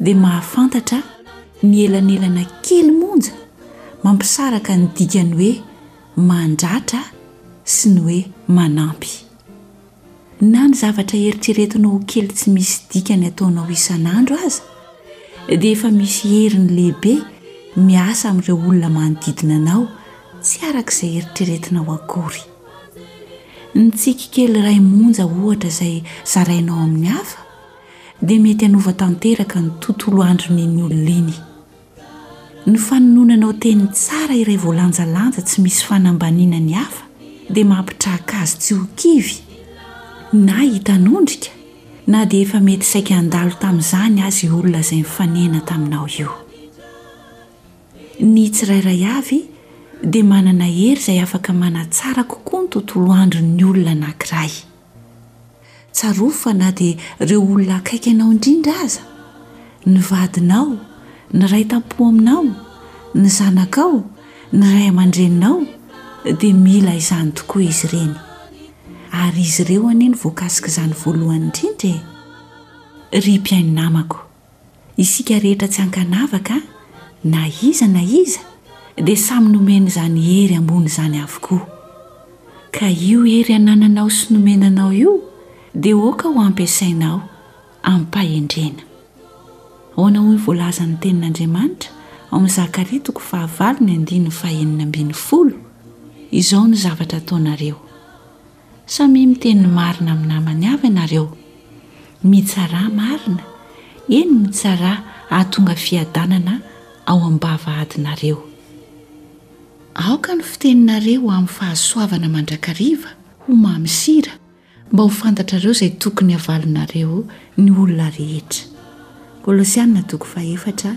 dia mahafantatra ny elanelana kely monja mampisaraka ny dikan'ny hoe mandratra sy ny hoe manampy. Na ny zavatra eritreretinao ho kely tsy misy dikany ataonao isan'andro aza dia efa misy heriny lehibe miasa amin'ireo olona manodidina anao tsy araka izay eritreretinao akory. Ny tsiky kely iray monja ohatra izay zarainao amin'ny hafa dia mety hanova tanteraka ny tontolo andron'iny olona iny. Ny fanononanao teny tsara iray voalanjalanja tsy misy fanambaniana ny hafa dia mampitraka azy tsy ho kivy na hitanondrika na dia efa mety saika handalo tamin'izany aza io olona izay nifanena taminao io. Ny tsirairay avy dia manana hery izay afaka manatsara kokoa ny tontolo andron'ny olona anankiray. Tsarovy fa na dia ireo olona akaiky anao indrindra aza, ny vadinao, ny ray tam-po aminao, ny zanakao, ny ray aman-dreninao, dia mila izany tokoa izy ireny. Ary izy ireo anie no voakasik'izany voalohany indrindra e! Ry mpihaino namako! Isika rehetra tsy ankanavaka na iza na iza dia samy nomena izany hery ambony izany avokoa. Ka io hery anananao sy nomena anao io dia aoka ho ampiasainao amim-pahendrena. Ahoana hoy ny voalazan'ny Tenin'Andriamanitra ao amin'ny Zakaria toko fahavalo ny andininy fahenina ambin'ny folo? Izao no zavatra ataonareo. Samia miteny ny marina amin'ny namany avy ianareo. Mitsarà marina, eny mitsarà hahatonga fiadanana ao am-bavahadinareo. Aoka ny fiteninareo ho amin'ny fahasoavana mandrakariva, ho mamy sira, mba ho fantatrareo izay tokony havalonareo ny olona rehetra. Kolosiana toko fahefatra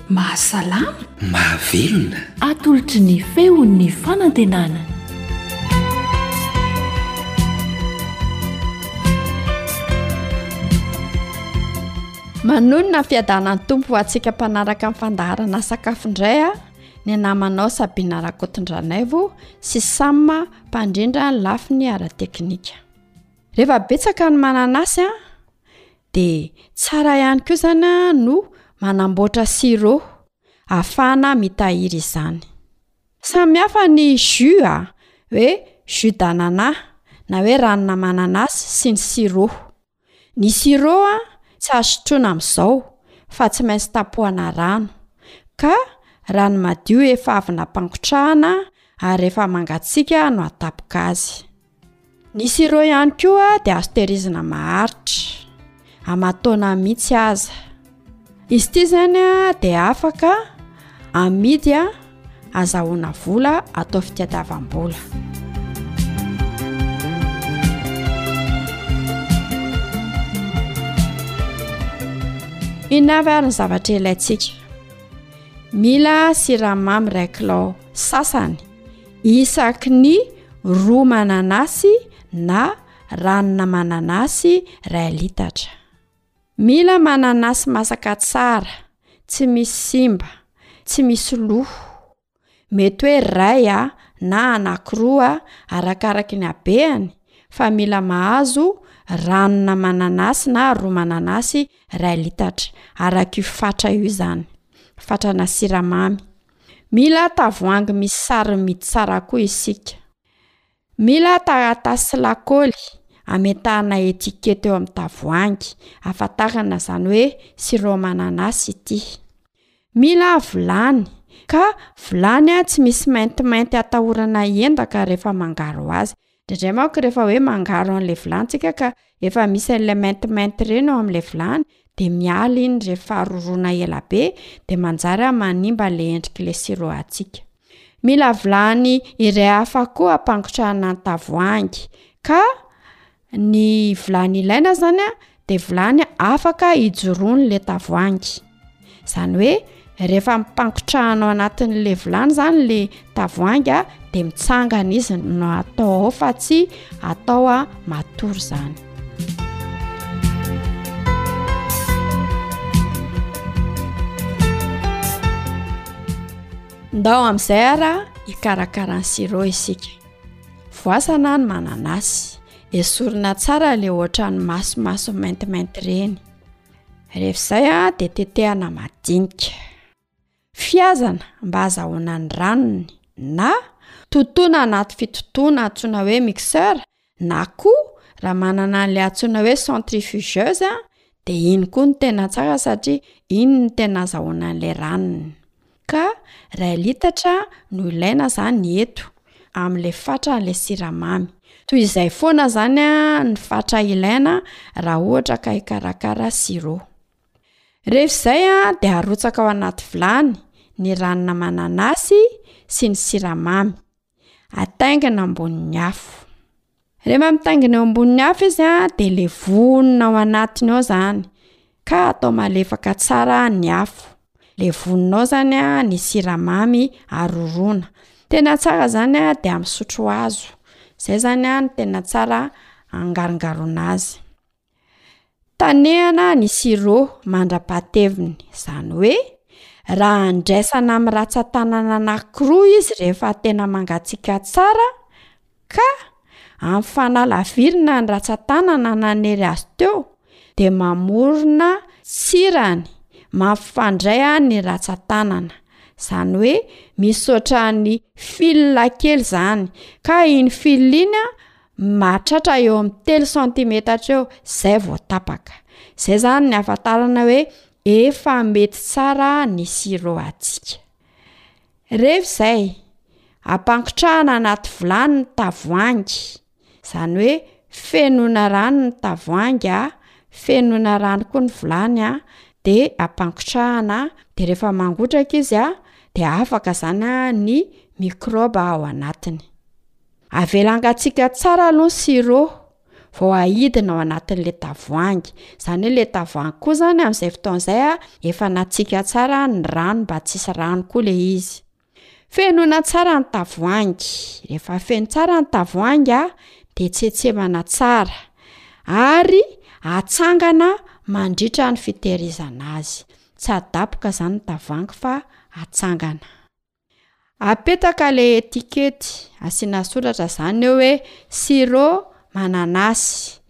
Mahasalama. Mahavelona. Atolotry ny feon'ny fanantenana. Manonona ny fiadanan'ny Tompo ho antsika mpanaraka ny fandaharana sakafo indray aho ny namanao Sabina Rakotondranaivo sy Sam mpandrindra ny lafiny ara-teknika. Rehefa betsaka ny mananasy an! De tsara ihany koa zany a no manamboatra sirop ahafahana mitahiry izany. Samy hafa ny jus a, hoe jus d'anana na hoe ranona mananasy sy ny sirop. Ny sirop a tsy azo sotroina amin'izao fa tsy maintsy tapohana rano, ka rano madio efa avy nampangotrahana ary efa mangatsiaka no atapoka azy. Nisy ireo ihany koa dia azo tehirizina maharitra, aman-taonany mihitsy aza. Izy ity izany dia afaka amidy azahoana vola atao fitiadavam-bola. Inona avy ary ny zavatra ilaintsika? Mila siramamy iray kilao sasany. Isaky ny roa mananasy na ranona mananasy ray litatra. Mila mananasy masaka tsara, tsy misy simba, tsy misy loho. Mety hoe ray a na anakiroa arakaraky ny habeany fa mila mahazo ranona mananasy na roa mananasy ray litatra, araka io fatra io izany, fatrana siramamy. Mila tavoahangy misy sariny mihidy tsara koa isika. Mila taratasy sy lakôly ametahana etikety eo amin'ny tavoahangy ahafantarana izany hoe sirop mananasy ity. Mila vilany, ka vilany tsy misy maintimainty atahorana hiendaka rehefa mangaro azy. Indraindray manko rehefa hoe mangaro an'ilay vilany tsika ka efa misy an'ilay maintimainty ireny ao amin'ilay vilany dia miala iny rehefa rorona ela be dia manjary a manimba an'ilay endrik'ilay sirop antsika. Mila vilany iray hafa koa ampangotrahana ny tavoahangy ka ny vilany ilaina zany a dia vilany afaka ijoroan'la tavoangy zany hoe rehefa mpangotrahana ao anatin'la vilany zany la tavoangy a dia mitsangana izy no atao ao fa tsy atao a matory zany ndao amin'izay ara hikarakara ny sirop isika voasana ny mananasy Esorina tsara le ohatran'ny masomaso maintimainty reny. Rehefa izay a dia tetehana madinika. Fihazana mba azahoana ny ranony na totoina anaty fitotoana antsoina hoe mixeur na koa raha manana an'ilay antsoina hoe centrifugeuse dia iny koa no tena tsara satria iny no tena azahoana an'ilay ranony. Ka ray litatra no ilaina zany eto amin'ilay fatran'ilay siramamy. Toy izay foana zany ny fatra ilaina raha ohatra ka hikarakara sirop. Rehefa izay dia arotsaka ao anaty vilany ny ranona mananasy sy ny siramamy. ataingina ambonin'ny afo. Rehefa mitaingina eo ambonin'ny afo izy a, de le vonona ao anatiny ao zany ka atao malefaka tsara ny afo, le vonona ao zany a ny siramamy aroroana, tena tsara zany a de amin'ny sotro hazo, zay zany a no tena tsara angarongaroana azy. Tanehana ny sirò mandra-pahateviny, izany hoe raha andraisana amin'ny ratsan-tanana anankiroa izy rehefa tena mangatsiaka tsara ka ampifanalavirina ny ratsan-tanana nanery azy teo de mamorona sirany mampifandray any ny ratsan-tanana, izany hoe misy ohatran'ny fil kely izany ka iny fil iny a mahatratra eo amin'ny telo santimetatra eo zay vao tapaka, zay zany ny ahafantarana hoe efa mety tsara ny sirop atsika, rehefa zay ampangotrahana anaty vilany ny tavoahangy, zany hoe fenoina rano ny tavoahangy a, fenoina rano koa ny vilany a, de ampangotrahana de rehefa mangotraka izy a de afaka zany a ny mikraoba ao anatiny. Avela hangatsiaka tsara aloha ny sirop vao ahidina ao anatin'ilay tavoahangy, izany hoe ilay tavoahangy koa izany amin'izay fotoana izay a efa natsiaka tsara ny rano mba tsy hisy rano koa ilay izy, fenoina tsara ny tavoahangy, rehefa feno tsara ny tavoahangy a de tsetsefana tsara ary atsangana mandritra ny fitehirizana azy, tsy adaboka izany ny tavoahangy fa atsangana. Apetaka ilay etikety, asiana soratra izany eo hoe sirop mananasy,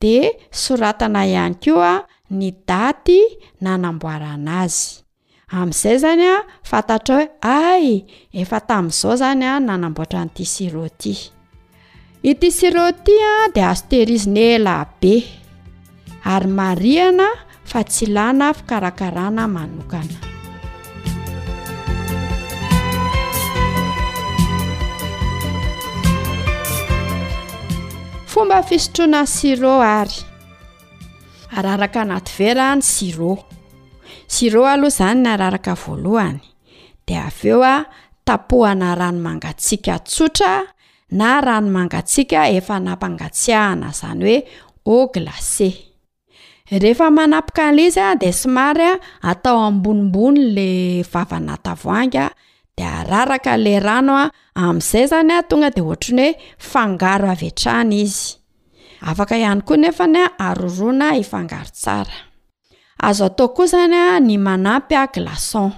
de soratana ihany koa ny daty nanamboarana azy, amin'izay zany a fantatrao hoe hay efa tamin'izao zany a no nanamboatra an'ity sirop ty. Ity sy ireo ity dia azo tehirizina ela be ary marihana fa tsy ilana fikarakarana manokana. Fomba fisotroana ny sirop ary araraka anaty vera ny sirop. Sirop aloha izany ny araraka voalohany dia avy eo tapohana rano mangatsiaka tsotra na rano mangatsiaka efa nampangatsiahana, izany hoe eau glacée. Rehefa manapoka an'ilay izy dia somary atao ambonimbony ilay vavana tavoahangy dia araraka ilay rano a, amin'izay izany a tonga dia ohatry ny hoe fangaro avy hatrany izy. Afaka ihany koa nefa ny aroroana hifangaro tsara. Azo atao koa izany a ny manampy a glaçon.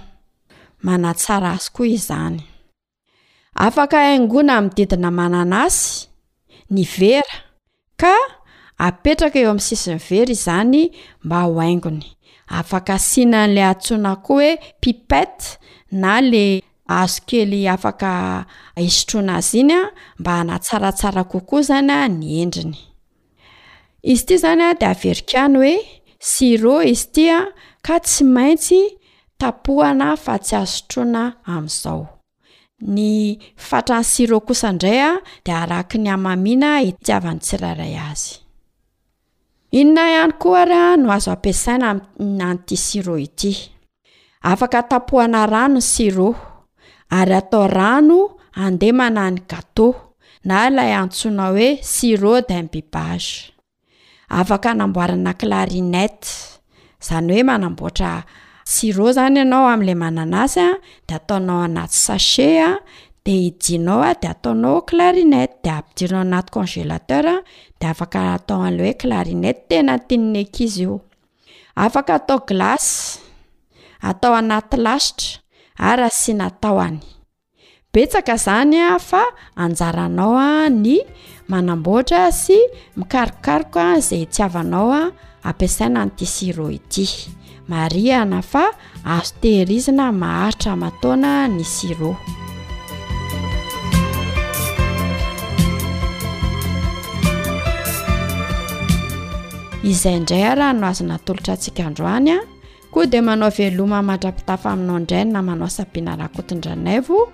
Manatsara azy koa izany. Afaka haingoina amin'ny didina mananasy ny vera ka apetraka eo amin'ny sisin'ny vera izany mba ho haingony. Afaka asiana an'ilay antsoina koa hoe pipette na le hazo kely afaka hisotroana azy iny mba hanatsaratsara kokoa izany ny endriny. Izy ity izany dia Averikano hoe Siro izy ity ka tsy maintsy tapohana fa tsy azo sotroina amin'izao. Ny fatran'ny siro kosa indray dia araka ny hamamiana itiavan'ny tsirairay azy. Inona ihany koa ary no azo ampiasaina amin'ity siro ity? Afaka tapohana rano ny sirô, ary atao rano andemana ny gatô na ilay antsoina hoe sirô d'imbibage. Afaka anamboarana clarinette, izany hoe manamboatra sirô izany ianao amin'ilay mananasy a, de ataonao anaty sachet a, de idianao a de ataonao clarinette, de ampidirina anaty congélateur de afaka atao an'ilay hoe clarinette, tena tian'ny ankizy io. Afaka atao glasy, atao anaty lasitra ary asiana tahony. Betsaka izany fa anjaranao ny manamboatra sy mikarokaroka izay itiavanao ampiasaina an'ity sirop ity. Marihana fa Azo tehirizina maharitra aman-taona ny sirop. Izay indray ara no azo natolotra antsika androany a. Koa dia manao veloma mandra-pitafa aminao indray ny namanao Sabina Rakotondranaivo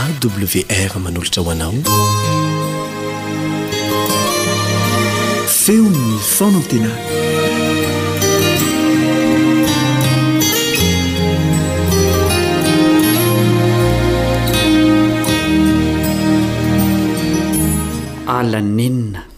AWR manolotra ho anao feon'ny fanantenana ala nenina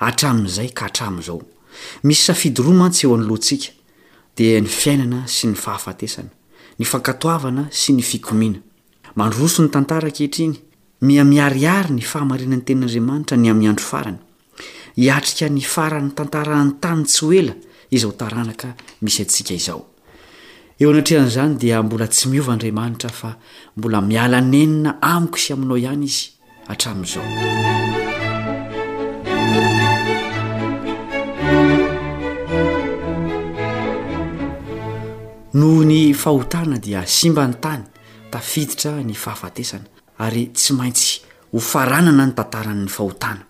Hatramin'izay ka hatramin'izao. Misy safidy roa mantsy eo anoloantsika, dia ny fiainana sy ny fahafatesana, ny fankatoavana sy ny fikomiana. Mandroso ny tantara ankehitriny, miha miharihary ny fahamarinan'ny Tenin'Andriamanitra ny amin'ny andro farany. Hiatrika ny faran'ny tantara hanontany tsy ho ela izao taranaka misy antsika izao. Eo anatrehan'izany dia mbola tsy miova Andriamanitra fa mbola miala nenina amiko sy aminao ihany izy hatramin'izao. Noho ny fahotana dia simba ny tany, tafiditra ny fahafatesana ary tsy maintsy ho faranana ny tantaran'ny fahotana.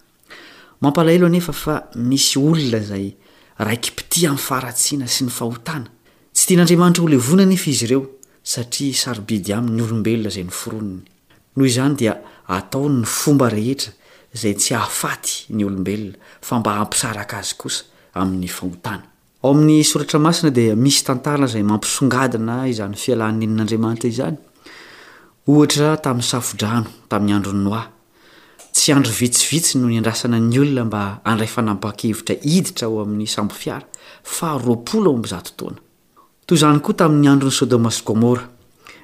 Mampalahelo anefa fa misy olona izay raiki-pitia amin'ny faharatsiana sy ny fahotana. Tsy tian'Andriamanitra ho levona anefa izy ireo, satria sarobidy aminy ny olombelona izay noforoniny. Noho izany dia ataony ny fomba rehetra izay tsy hahafaty ny olombelona, fa mba hampisaraka azy kosa amin'ny fahotana. Ao amin'ny Soratra Masina dia misy tantara izay mampisongadina izany fialan'ny nen'Andriamanitra izany. Ohatra, tamin'ny Safodrano, tamin'ny andron'i Noa. Tsy andro vitsivitsy no niandrasana ny olona mba handray fanapahan-kevitra hiditra ao amin'ny sambofiara, fa roapolo amby zato taona. Toy izany koa tamin'ny andron'i Sodoma sy Gomora.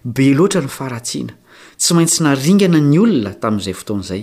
Be loatra ny faharatsiana. Tsy maintsy naringana ny olona tamin'izay fotoana izay.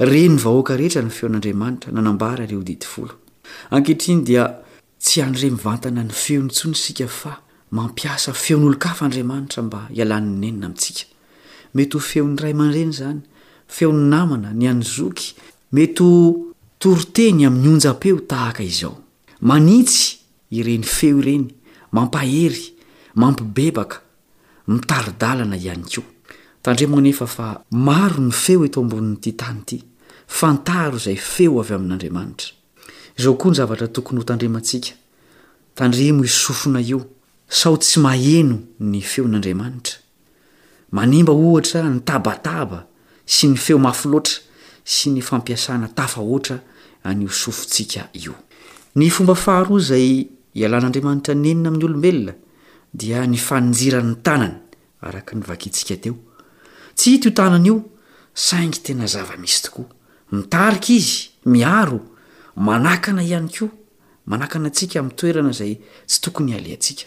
Ren'ny vahoaka rehetra ny feon'Andriamanitra nanambara ireo didy folo. Ankehitriny dia tsy handre mivantana ny feony intsony isika fa mampiasa feon'olon-kafa Andriamanitra mba hialany nenina amintsika. Mety ho feon'ny ray aman-dreny izany, feon'ny namana, ny an'ny zoky, mety ho toriteny amin'ny onjam-peo tahaka izao. Manitsy ireny feo ireny, mampahery, mampibebaka, mitari-dalana ihany koa. Tandremo anefa fa maro ny feo eto ambonin'ity tany ity, fantaro izay feo avy amin'Andriamanitra. Izao koa ny zavatra tokony ho tandremantsika, tandremo io sofina io sao tsy maheno ny feon'Andriamanitra. Manimba ohatra ny tabataba sy ny feo mafy loatra sy ny fampiasana tafahoatra an'io sofintsika io. Ny fomba faharoa izay ialan'Andriamanitra nenina amin'ny olombelona dia ny faninjirany ny tanany, araka ny vakintsika teo. Tsy hita io tanany io, saingy tena zava-misy tokoa. Mitarika izy, miaro, manakana ihany koa, manakana antsika amin'ny toerana izay tsy tokony halehantsika.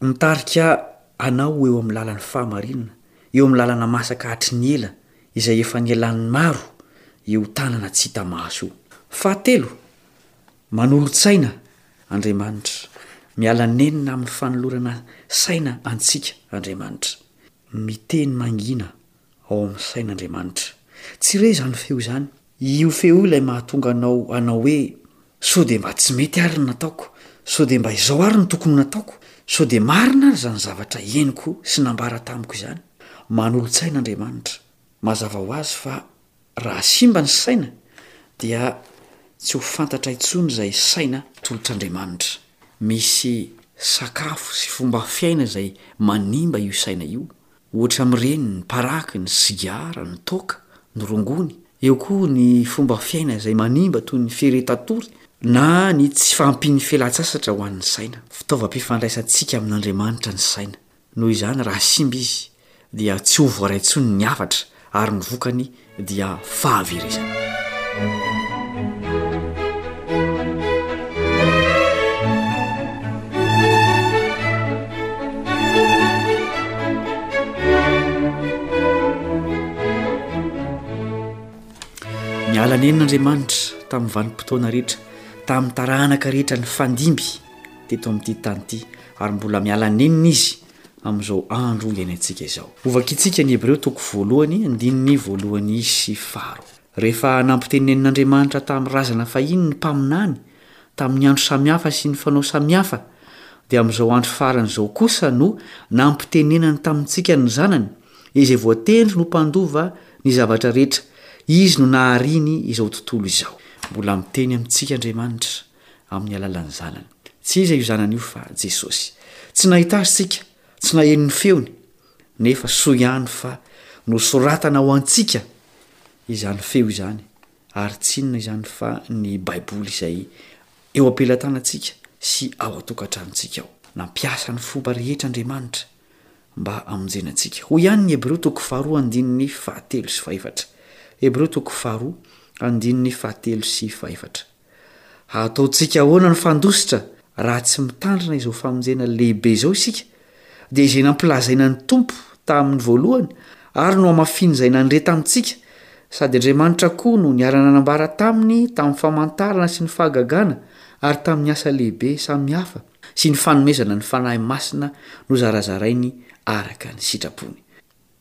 Mitarika anao ho eo amin'ny lalan'ny fahamarinana, eo amin'ny lalana masaka hatry ny ela izay efa nielan'ny maro io tanana tsy hita maso io. Fahatelo, manolo-tsaina Andriamanitra. Miala nenina amin'ny fanolorana saina antsika Andriamanitra. Miteny mangina. ao amin'ny sain'Andriamanitra. Tsy re izany feo izany. Io feo io ilay mahatonga anao hanao hoe, sao dia mba tsy mety àry ny nataoko, sao dia mba izao àry no tokony ho nataoko, sao dia marina àry izany zavatra henoko sy nambara tamiko izany. Manolo-tsaina Andriamanitra. Mazava ho azy fa raha simba ny saina, dia tsy ho fantatra intsony izay saina tolotr'Andriamanitra. Misy sakafo sy fomba fiaina izay manimba io saina io, Ohatra amin'ireny ny paraky, ny sigara, ny toaka, ny rongony. Eo koa ny fomba fiaina izay manimba toy ny firetan-tory na ny tsy fahampian'ny fialan-tsasatra ho an'ny saina. Fitaovam-pifandraisantsika amin'Andriamanitra ny saina. Noho izany, raha simba izy, dia tsy ho voaray intsony ny hafatra ary ny vokany dia fahaverezana. Niala neny n'Andriamanitra tamin'ny vanim-potoana rehetra, tamin'ny taranaka rehetra ny fandimby teto amin'ity tany ity, ary mbola miala nenina izy amin'izao andro iainantsika izao. Hovakintsika ny Hebreo toko voalohany, andininy voalohany sy faharoa. Rehefa nampitenenin'Andriamanitra tamin'ny razana fahiny ny mpaminany, tamin'ny andro samihafa sy ny fanao samihafa, dia amin'izao andro farany izao kosa no nampitenenany tamintsika ny Zanany, izay voatendry ho mpandova ny zavatra rehetra, Izy no nahariany izao tontolo izao. Mbola miteny amintsika Andriamanitra, amin'ny alalan'ny Zanany. Tsy iza io Zanany io fa Jesosy. Tsy nahita Azy tsika, tsy naheno ny feony, nefa soa ihany fa nosoratana ho antsika izany feo izany, ary tsy inona izany fa ny Baiboly izay eo am-pelatanantsika sy ao an-tokantranontsika ao. Nampiasa ny fomba rehetra Andriamanitra mba hamonjena antsika. Hoy ihany ny Hebreo toko faharoa andininy fahatelo sy fahefatra. Hebreo toko faharoa andininy fahatelo sy fahefatra. Hataontsika ahoana ny fandositra raha tsy mitandrina izao famonjena lehibe izao isika? Dia izay nampilazaina ny Tompo tamin'ny voalohany ary nohamafin'izay nandre tamintsika, sady Andriamanitra koa no niara-nanambara taminy tamin'ny famantarana sy ny fahagagana ary tamin'ny asa lehibe samihafa sy ny fanomezana ny Fanahy Masina nozarazarainy araka ny sitrapony.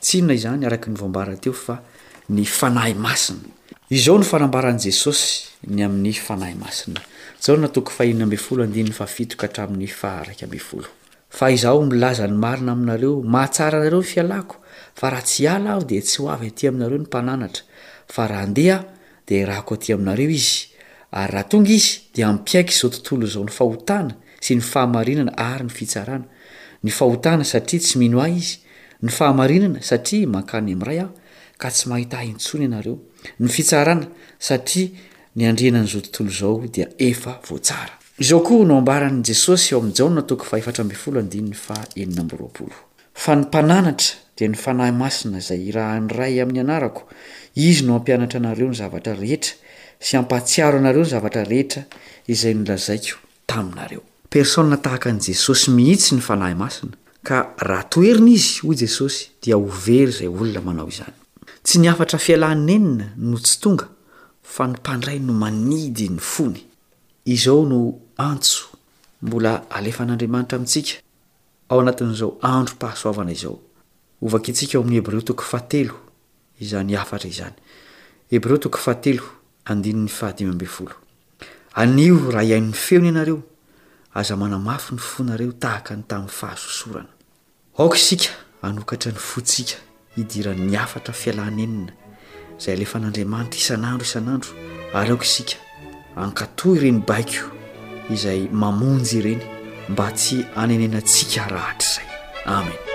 Tsy inona izany araka ny voambara teo fa ny Fanahy Masina. Izao no fanambaran'i Jesosy ny amin'ny Fanahy Masina, Jaona toko fahenina ambin'ny folo andininy fahafito ka hatramin'ny faha-iraika ambin'ny folo, Fa Izaho milaza ny marina aminareo, mahatsara anareo ny fialako, fa raha tsy hiala Aho dia tsy ho avy aty aminareo ny Mpananatra, fa raha handeha Aho dia irahako aty aminareo izy, ary raha tonga izy dia hampiaiky izao tontolo izao ny fahotana sy ny fahamarinana ary ny fitsarana, ny fahotana satria tsy mino ahy izy, ny fahamarinana satria mankany amin'ny Ray aho ka tsy mahita ahy intsony ianareo, ny fitsarana satria ny andrianan'izao tontolo izao dia efa voatsara. Izao koa no ambaran'i Jesosy ao amin'ny Jaona toko faha efatra ambin'ny folo andininy faha enina amby roapolo. Fa ny Mpananatra dia ny Fanahy Masina izay irahan'ny Ray amin'ny anarako, Izy no hampianatra anareo ny zavatra rehetra sy hampahatsiaro anareo ny zavatra rehetra izay nolazaiko taminareo. Persona tahaka an'i Jesosy mihitsy ny Fanahy Masina, ka raha toherina izy, hoy Jesosy, dia ho very izay olona manao izany. Tsy ny hafatra fialany nenina no tsy tonga, fa ny mpandray no manidy ny fony. Izao no antso mbola alefan'Andriamanitra amintsika. ao anatin'izao androm-pahasoavana izao. Hovakintsika ao amin'ny Hebreo toko fahatelo izany hafatra izany. Hebreo toko fahatelo, andininy fahadimy ambin'ny folo. Anio raha hihaino feony ianareo, aza manamafy ny fonareo tahaka ny tamin'ny fahasosorana. Aoka isika hanokatra ny fontsika hidiran'ny hafatra fialana enina izay alefan'Andriamanitra isan'andro isan'andro ary aoka isika hankatò ireny baiko izay mamonjy ireny mba tsy hanenenantsika rahatrizay. Amen.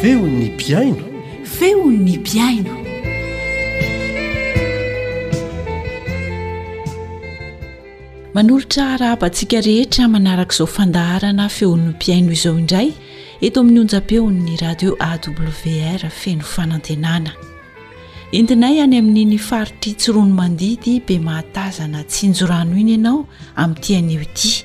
Feon'ny mpihaino. Feon'ny mpihaino. Manolotra arahaba antsika rehetra manaraka izao fandaharana feon'ny mpihaino izao indray eto amin'ny onjam-peon'ny radio AWR feno fanantenana. Entinay any amin'iny faritr'i Tsiroanomandidy Bemahatazana Tsinjorano iny ianao amin'ity anio ity.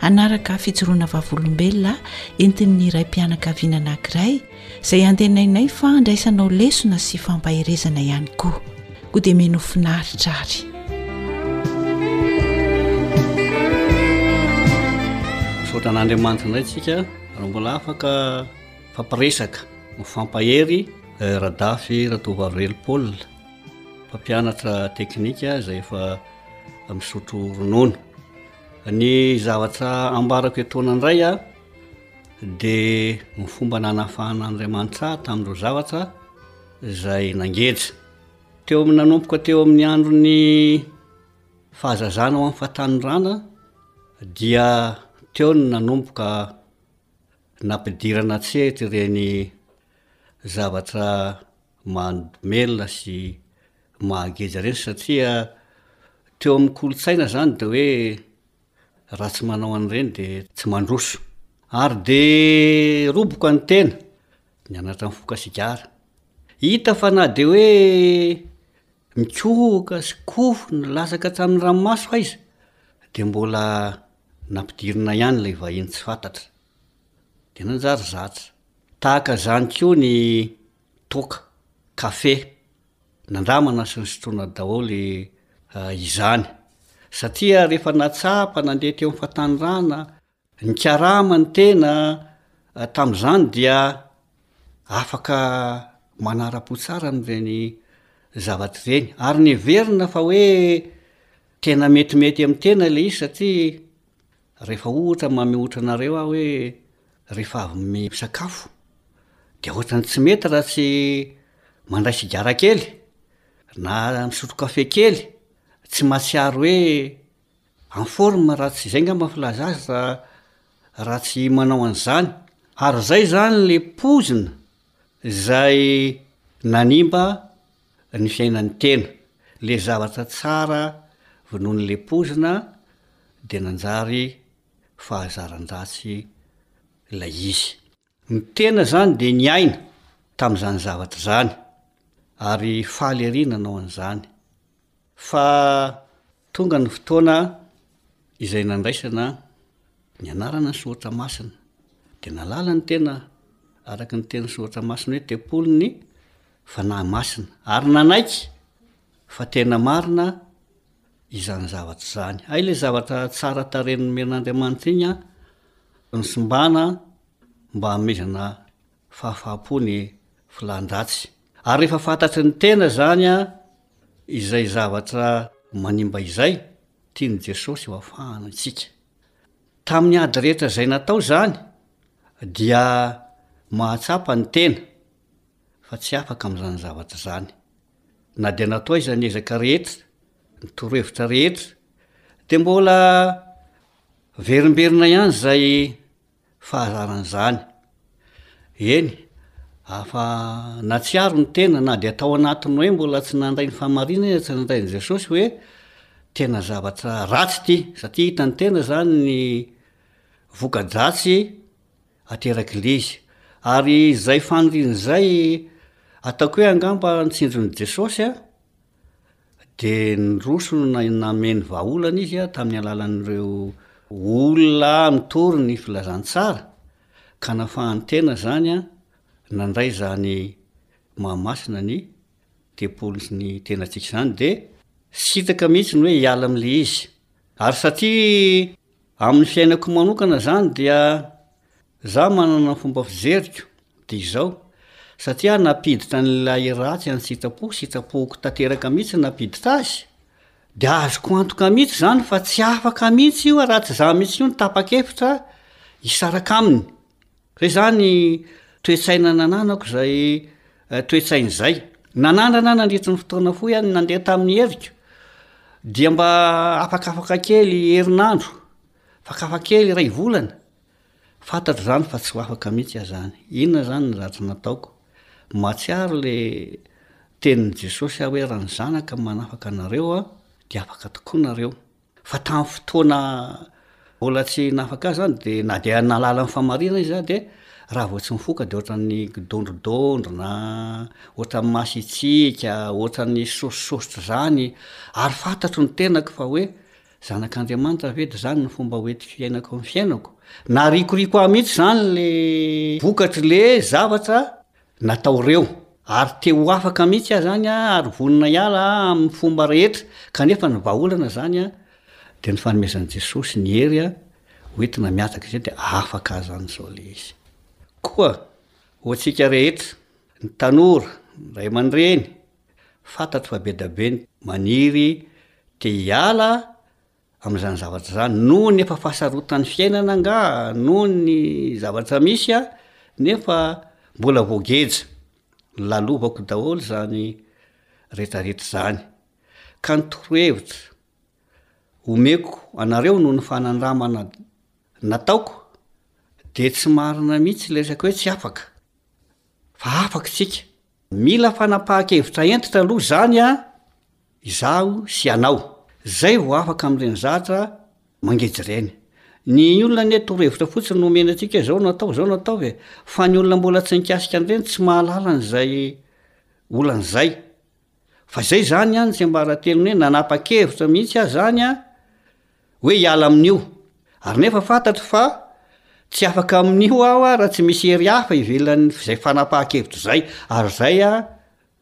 Hanaraka fijoroana vavolombelona entin'ny iray mpianakaviana anankiray izay antenainay fa handraisanao lesona sy fampaherezana ihany koa. Koa dia mino finaritra ary. Misaotra an'Andriamanitra indray tsika raha mbola afaka Mifampiresaka, mifampahery. Radafy Ratovoavrely Paul, mpampianatra teknika izay efa misotro ronono. Ny zavatra ambarako etoana indray dia ny fomba nanafahana an'Andriamanitra ahy tamin'ireo zavatra izay nangeja. Teo amin'ny nanomboka teo amin'ny andron'ny fahazazana ho amin'ny fahatanorana dia teo no nanomboka Nampidirana an-tsehatra ireny zavatra mamelona sy mahageja ireny satria teo amin'ny kolontsaina izany dia hoe raha tsy manao an'ireny dia tsy mandroso. Ary dia roboka ny tena, nianatra nifoka sigara. Hita fa na dia hoe mikohoka sy kofona latsaka hatramin'ny ranomaso aiza dia mbola Nampidirina ihany ilay vahiny tsy fantatra, dia nanjary zatra. Tahaka izany koa ny toaka, kafe. Nandramana sy nosotroina daholo izany. Satria rehefa nahatsapa nandeha teo amin'ny fahatanorana, nikarama ny tena tamin'izany dia afaka manara-po tsara amin'ireny zavatra ireny. Ary neverina fa hoe Tena metimety amin'ny tena ilay izy satria rehefa ohatra mamihotra anareo aho hoe rehefa avy misakafo dia ohatrany tsy mety raha tsy mandray sigara kely na misotro kafe kely, tsy mahatsiaro hoe en forme raha tsy izay angamba ny filaza azy raha raha tsy manao an'izany. Ary izay izany ilay poizina izay nanimba ny fiainany tena, le zavatra tsara vonoiny le pozina de nanjary fahazaran-dratsy ilay izy. Ny tena zany de niaina tamin'izany zavatra izany ary faly ery nanao an'izany. Fa tonga ny fotoana izay nandraisana ny anarana ny soratra masina, dia nalala ny tena araka ny tenin'ny soratra masina hoe tempolin'ny Fanahy Masina, ary nanaiky fa tena marina izany zavatra izany. Hay ilay zavatra tsara tarehy nomen'Andriamanitra iny an, ny simbana mba hanomezana fahafaham-po ny filan-dratsy. Ary rehefa fantatry ny tena izany izay zavatra manimba izay, tian'i Jesosy ho afahana antsika. Tamin'ny ady rehetra izay natao izany, dia mahatsapa ny tena fa tsy afaka amin'izany zavatra izany. Na dia natao aiza ny ezaka rehetra, ny torohevitra rehetra, dia mbola verimberina ihany izay fahazaran'izany. Eny, afa nahatsiaro ny tena na dia tao anatin'ny hoe mbola tsy nandray ny fahamarinana iza, tsy nandray an'i Jesosy hoe tena zavatra ratsy ity, satria hitan'ny tena izany ny voka-dratsy aterak'Ilizy. Ary izay faniriany izay, ataoko hoe angamba ny tsindron'i Jesosy an, dia niroso no nameno vahaolana izy tamin'ny alalan'ireo olona nitory ny filazantsara ka nafahany tena izany nandray izany Mahamasina ny tempolin'ny tenantsika izany dia sitaka mihitsy ny hoe hiala amin'ilay izy ary satria Amin'ny fiainako manokana izany dia za manana ny fomba fijeriko dia izao, satria aho nampiditra an'ilay ratsy any sitrapoko, sitrapoako tanteraka mihitsy no nampiditra azy, dia azoko antoka mihitsy izany fa tsy afaka mihitsy io raha tsy za mihitsy io no tapa-kevitra hisaraka aminy. Izay izany toe-tsaina nananako izay toe-tsaina izay. Nanandrana aho nandritry ny fotoana fohy aho nandeha tamin'ny heviko dia mba afakafaka kely herinandro, afakafa kely iray volana. Fantatro izany fa tsy ho afaka mihitsy aho izany. Inona izany ny zavatra nataoko? Mahatsiaro ilay tenin'i Jesosy aho hoe raha ny Zanaka no manafaka anareo dia afaka tokoa nareo. Fa tamin'ny fotoana mbola tsy nafaka azy zany dia na dia nahalala ny fahamarinana izy zany dia raha vao tsy mifoka dia ohatran'ny kidondrodondrona, ohatran'ny masy hitsiaka, ohatran'ny sosososotro izany, ary fantatro ny tenako fa hoe zanak'Andriamanitra ve dia izany no fomba hoentiko hiainako amin'ny fiainako? Narikoriko ahy mihitsy izany ilay vokatry ilay zavatra natao ireo, ary te ho afaka mihitsy aho izany ary vonona hiala amin'ny fomba rehetra, kanefa ny vahaolana izany dia ny fanomezan'i Jesosy ny hery ho entina mihataka izay dia afaka azany izao ilay izy. Koa ho antsika rehetra, ny tanora, ny ray aman-dreny, fantatro fa be dia be ny maniry te hiala amin'izany zavatra izany noho ny efa fahasarotan'ny fiainana angaha noho ny zavatra misy aho nefa mbola voageja nolalovako daholo izany retraretra izany ka ny torohevitra omeko anareo noho ny fanandramana nataoko dia tsy marina mihitsy ilay resaka hoe tsy afaka fa afaka isika mila fanapahan-kevitra hentitra aloha izany an Izaho sy ianao. Izay vao afaka amin'ireny zatra mangeja ireny. Ny olona anie torohevitra fotsiny no omeny antsika izao no ataovy izao no ataovy e! Fa ny olona mbola tsy nikasika an'ireny tsy mahalala an'izay olana izay. Fa izay izany an ny tsiambaratelony hoe nanapa-kevitra mihitsy aza izany an hoe hiala amin'io. Ary nefa fantatro fa tsy afaka amin'io aho an raha tsy misy hery hafa ivelan'izay fanapahan-kevitra izay. Ary izay an.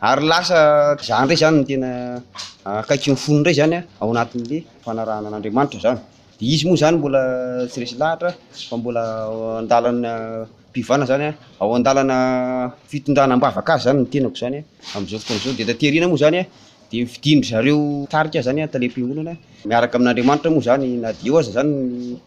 ary lasa za ndray zany no tena akaiky ny fony ndray zany ao anatin'le fanarahana an'Andriamanitra zany, de izy moa zany mbola tsy resy lahatra fa mbola ao an-dalana pivana zany an, ao an-dalana fitondrana am-bavaka azy zany ny tenako zany amzao fotoana zao, de taty aoriana moa zany an de fidin-dry zareo tarika zany an, tale-piangonana miaraka amin'Andriamanitra moa zany na de eo aza zany ny.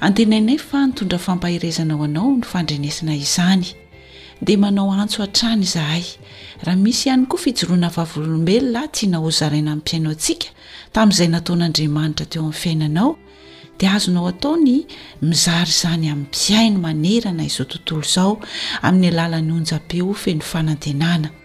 Antenainay fa nitondra fampaherezana ho anao ny fandrenesana izany. Dia manao antso hatrany izahay, raha misy ihany koa fijoroana vavolombelona tianao hozaraina amin'ny mpihainoantsika tamin'izay nataon'Andriamanitra teo amin'ny fiainanao, dia azonao atao ny mizara izany amin'ny mpihaino manerana izao tontolo izao amin'ny alalan'ny onjam-peo feno fanantenana.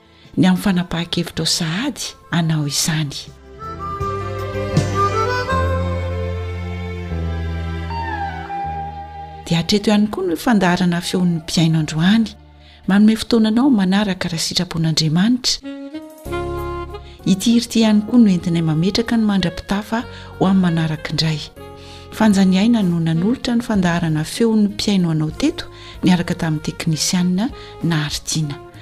ny amin'ny fanapahan-kevitrao sahady hanao izany. Dia hatreto ihany koa no fandaharana feon'ny mpiaino androany manome fotoananao manaraka raha sitrapon'Andriamanitra. Ity hira ity ihany koa no entinay mametraka ny mandra-pitafa ho amin'ny manaraka indray. Fanjany Aina no nanolotra ny fandaharana feon'ny mpiaino anao teto niaraka tamin'ny teknisianina Naharitina.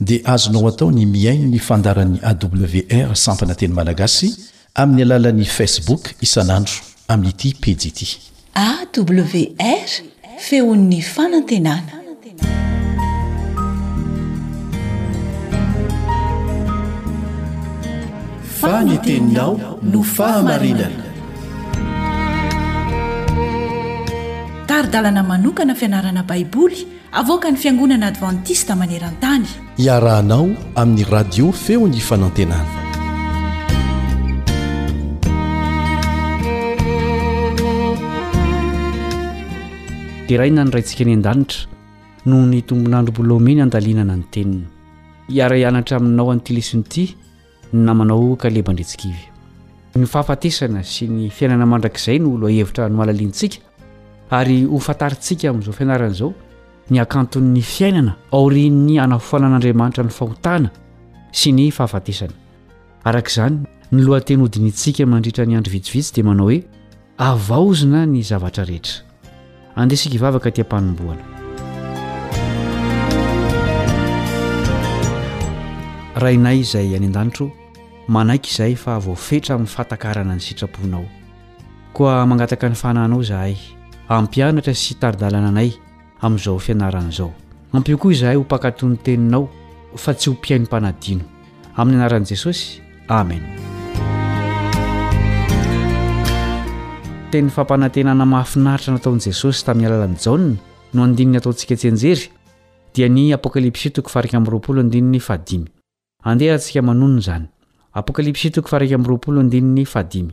dia azonao atao ny mihaino ny fandaharan'ny AWR sampana teny malagasy amin'ny alalan'ny Facebook isan'andro amin'ity pejy ity. AWR, Feon'ny Fanantenana. Fa ny teninao no fahamarinana. Tari-dalana manokana fianarana Baiboly. Avoakan'ny Fiangonana Advantista maneran-tany. Iarahanao amin'ny Radio Feon'ny Fanantenana. Deraina ny Raintsika any an-danitra noho ny tombon'andro bolaomena andalinana ny teniny. Hiara-hianatra aminao an'ity lesona ity ny namanao Kaleba Andriantsikivy. Ny fahafatesana sy ny fiainana mandrakizay no lohahevitra nohalaliantsika ary hofantarintsika amin'izao fianarana izao ny hakanton'ny fiainana aorian'ny hanafoanan'Andriamanitra ny fahotana sy ny fahafatesana. Araka izany, ny lohateny hodinihintsika mandritra ny andro vitsivitsy dia manao hoe. Havaozina ny zavatra rehetra. Andeha isika hivavaka aty am-panombohana. Rainay izay any an-danitra ô, manaiky izahay fa voafetra amin'ny fahatakarana ny sitraponao. Koa mangataka ny fananao izahay, hampianatra sy hitari-dalana anay, amin'izao fianarana izao. Ampio koa izahay ho mpankatò ny Teninao, fa tsy ho mpihaino mpanadino. Amin'ny anaran'i Jesosy, amena. Teny fampanantenana mahafinaritra nataon'i Jesosy tamin'ny alalan'i Jaona no andininy ataontsika tsianjery, dia ny Apokalypsy toko faha iraika amby roapolo andininy fahadimy. Andeha atsika manonona izany. Apokalypsy toko faha iraika amby roapolo andininy fahadimy.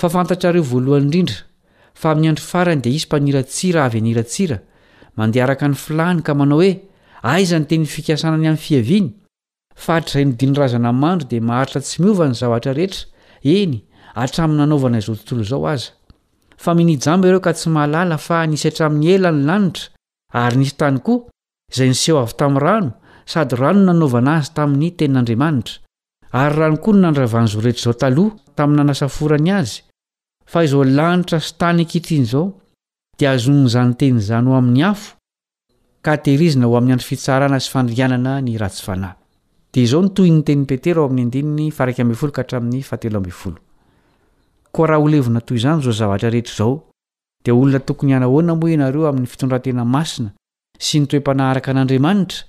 Fa fantatrareo voalohany indrindra, fa amin'ny andro farany dia hisy mpaniratsira avy haniratsira, mandeha araka ny filàny ka manao hoe, Aiza ny teny fikasana ny amin'ny fiaviany? Fa hatrizay nodian'ny razana mandry dia maharitra tsy miova ny zavatra rehetra, eny, hatramin'ny nanaovana izao tontolo izao aza. Fa minia jamba ireo ka tsy mahalala fa nisy hatramin'ny ela ny lanitra, ary nisy tany koa, izay niseho avy tamin'ny rano, sady rano no nanaovana azy tamin'ny tenin'Andriamanitra. Ary rano koa no nandravan'i Zorety izao taloha tamin'ny nanasaforany azy, fa izao lanitra sy tany ankehitriny izao dia azonina izany teny izany ho amin'ny afo ka hatehirizina ho amin'ny andro fitsarana sy fandringanana ny ratsy fanahy. Dia izao ny tohin'ny tenin'i Petera ao amin'ny andininy faha iraika ambin'ny folo ka hatramin'ny fahatelo ambin'ny folo. Koa raha holevina toy izany izao zavatra rehetra izao, dia olona tokony hanahoana moa ianareo amin'ny fitondran-tena masina sy ny toe-panahy araka an'Andriamanitra?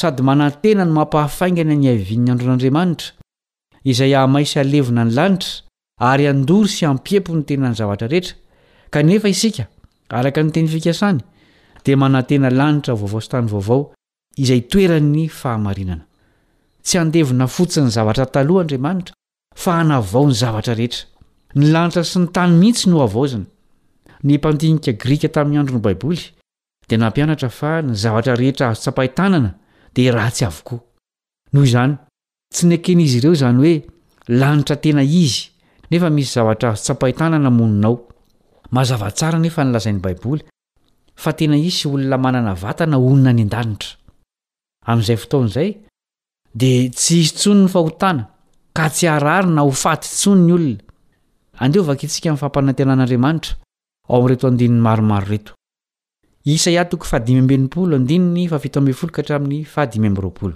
sady manantena ny mampahafaingana ny hiavian'ny andron'Andriamanitra, izay hahamay sy halevona ny lanitra, ary handoro sy hampiepo ny tenan'ny zavatra rehetra, kanefa isika, araka ny teny fikasany, dia manantena lanitra vaovao sy tany vaovao, izay itoeran'ny fahamarinana. Tsy handevona fotsiny ny zavatra taloha Andriamanitra, fa hanavao ny zavatra rehetra. Ny lanitra sy ny tany mihitsy no havaozina. Ny mpandinika grika tamin'ny andron'ny Baiboly dia nampianatra fa ny zavatra rehetra azo tsapain-tanana dia ratsy avokoa. Noho izany, tsy neken'izy ireo izany hoe lanitra tena izy, nefa misy zavatra azo tsapain-tanana monina ao. Mazava tsara anefa ny lazain'ny Baiboly fa tena hisy olona manana vatana honina any an-danitra. Amin'izay fotoana izay, dia tsy hisy intsony ny fahotana, ka tsy harary na ho faty intsony ny olona. Andeha hovakintsika ny fampanantenan'Andriamanitra ao amin'ireto andininy maromaro ireto. Isaia toko fahadimy amby enimpolo, andininy fahafito ambin'ny folo ka hatramin'ny fahadimy amby roapolo.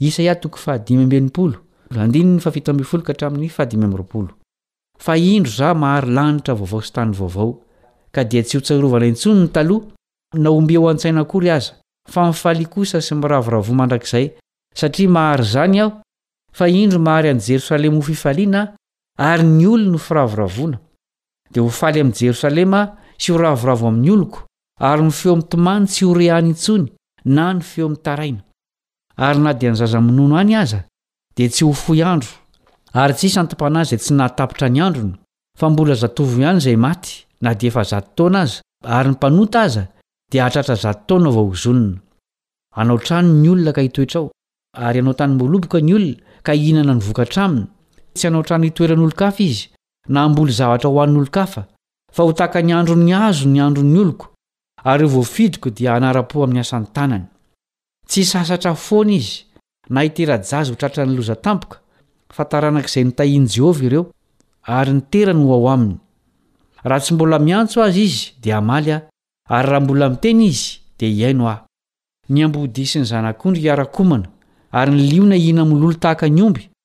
Isaia toko fahadimy amby enimpolo, andininy fahafito ambin'ny folo ka hatramin'ny fahadimy amby roapolo. Fa indro Izaho mahary lanitra vaovao sy tany vaovao, ka dia tsy hotsarovana intsony ny taloha, na omby eo an-tsaina akory aza, fa mifalia kosa sy miravoravoa mandrakizay, satria mahary izany Aho, fa indro mahary an'i Jerosalema ho fifaliana Aho, ary ny olony ho firavoravoana. Dia ho faly amin'i Jerosalema aho sy ho ravoravo amin'ny oloko, ary ny feo mitomany tsy ho re any intsony, na ny feo mitaraina. Ary na dia ny zaza-minono any aza, dia tsy ho fohy andro, ary tsy hisy anti-panahy izay tsy nahatapitra ny androny, fa mbola zatovo ihany izay maty, na dia efa zato taona aza, ary ny mpanota aza dia hahatratra zato taona vao ho zonona. Hanao trano ny olona ka hitoetra ao, ary hanao tanimboaloboka ny olona ka hihinana ny vokatra aminy, tsy hanao trano hitoeran'olon-kafa izy, na hamboly zavatra ho an'olon-kafa, fa ho tahaka ny andron'ny hazo ny andron'ny oloko, ary io voafidiko dia hanara-po amin'ny asan'ny tanany. Tsy hisasatra foana izy, na hitera-jaza ho tratran'ny loza tampoka, fa taranak'izay nitahian'i Jehovah ireo, ary ny terany ho ao aminy. Raha tsy mbola miantso azy izy, dia hamaly aho, ary raha mbola miteny izy, dia hihaino aho. Ny ambodia sy ny zanak'ondry hiara-komana, ary ny liona hihinamololo tahaka ny omby,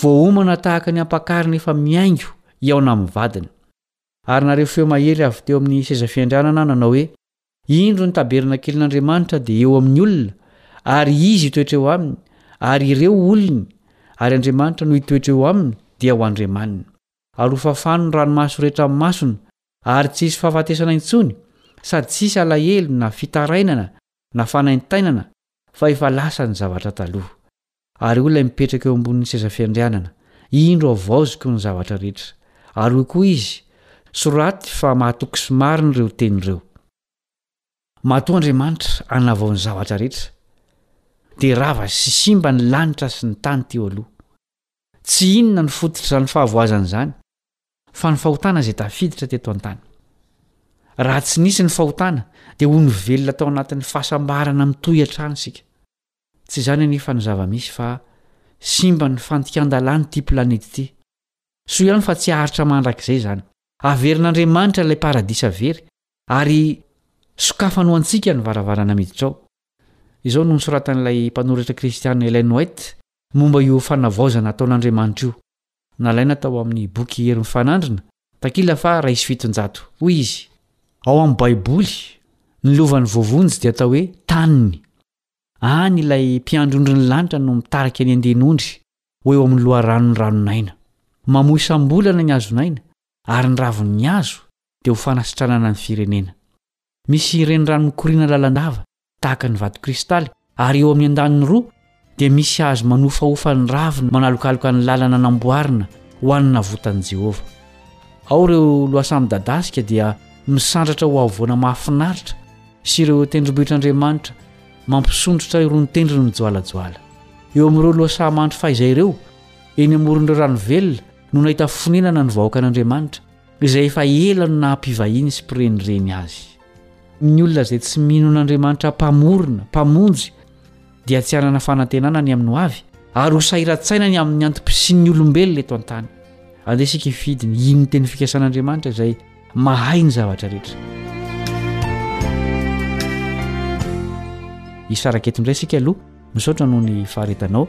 Voaomana tahaka ny ampakarina efa mihaingo hihaona amin'ny vadiny. Ary nareo feo mahery avy teo amin'ny seza fiandrianana nanao hoe, Indro ny tabernakelin'Andriamanitra dia eo amin'ny olona, ary Izy hitoetra eo aminy, ary ireo olony, ary Andriamanitra no hitoetra eo aminy, dia ho Andriamaniny. Ary ho fafany ny ranomaso rehetra amin'ny masony, ary tsy hisy fahafatesana intsony, sady tsy hisy alahelo, na fitarainana, na fanaintainana, fa efa lasa ny zavatra taloha. Ary hoy ilay mipetraka eo ambonin'ny seza fiandrianana, Indro havaoziko ny zavatra rehetra. Ary hoy koa izy, Soraty fa mahatoky sy marina ireo teny ireo. Matoa Andriamanitra hanavao ny zavatra rehetra, dia rava sy simba ny lanitra sy ny tany teo aloha. Tsy inona no fototr'izany fahavoazana izany, fa ny fahotana izay tafiditra teto an-tany. Raha tsy nisy ny fahotana, dia ho nivelona tao anatin'ny fahasambarana mitohy hatrany isika. Tsy izany anefa ny zava-misy fa simba ny fandikan-dalàn'ity planety ity. Soa ihany fa tsy haharitra mandrakizay izany. Haverin'Andriamanitra ilay paradisa very ary sokafany ho antsika ny varavarana miditra ao. Izao no nosoratan'ilay mpanoratra kristiana Ellen White momba io fanavaozana ataon'Andriamanitra io, nalaina tao amin'ny boky Hery Mifanandrina, takila faha iray sy fitonjato. Hoy izy, Ao amin'ny Baiboly, ny lovan'ny voavonjy dia atao hoe taniny. Any ilay Mpiandrondry ny lanitra no mitarika ny andian'ondry ho eo amin'ny loharanon'ny ranon'aina. Mamoy sambolana ny hazon'aina, ary ny ravin'ny hazo dia ho fanasitranana ny firenena. Misy renirano mikoriana lalandava, tahaka ny vato kristaly, ary eo amin'ny andaniny roa dia misy hazo manofahofa ny raviny manalokaloka ny lalana namboarina ho an'ny navotan'i Jehovah. Ao ireo lohasaha midadasika dia misandratra ho havoana mahafinaritra, sy ireo tendrombohitr'Andriamanitra mampisondrotra irony tendrony mijoalajoala. Eo amin'ireo lohasaha mandry fahizay ireo, eny amoron'ireo rano velona no nahita fonenana ny vahoakan'Andriamanitra, izay efa ela no naha mpivahiny sy mpirenireny azy. Ny olona izay tsy mino an'Andriamanitra Mpamorona, Mpamonjy, dia tsy hanana fanantenana ny amin'ny hoavy ary ho sahiran-tsaina ny amin'ny antom-pisian'ny olombelona eto an-tany. Andeha isika hifidy ny inon'ny teny fikasan'Andriamanitra izay mahay ny zavatra rehetra. Hisaraka eto indray isika aloha. Misaotra noho ny faharetanao.